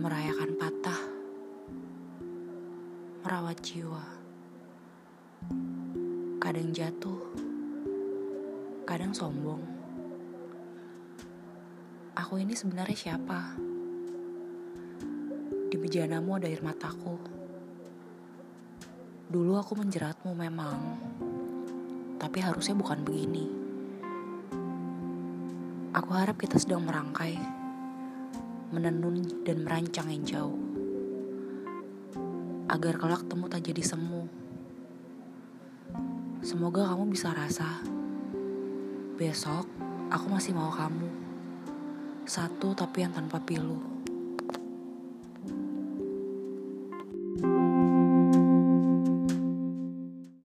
merayakan patah, merawat jiwa, kadang jatuh, kadang sombong. Aku ini sebenarnya siapa? Di bejanamu ada air mataku. Dulu aku menjeratmu memang, tapi harusnya bukan begini. Aku harap kita sedang merangkai menenun dan merancang yang jauh. Agar kelak temu tak jadi semu. Semoga kamu bisa rasa. Besok aku masih mau kamu. Satu tapi yang tanpa pilu.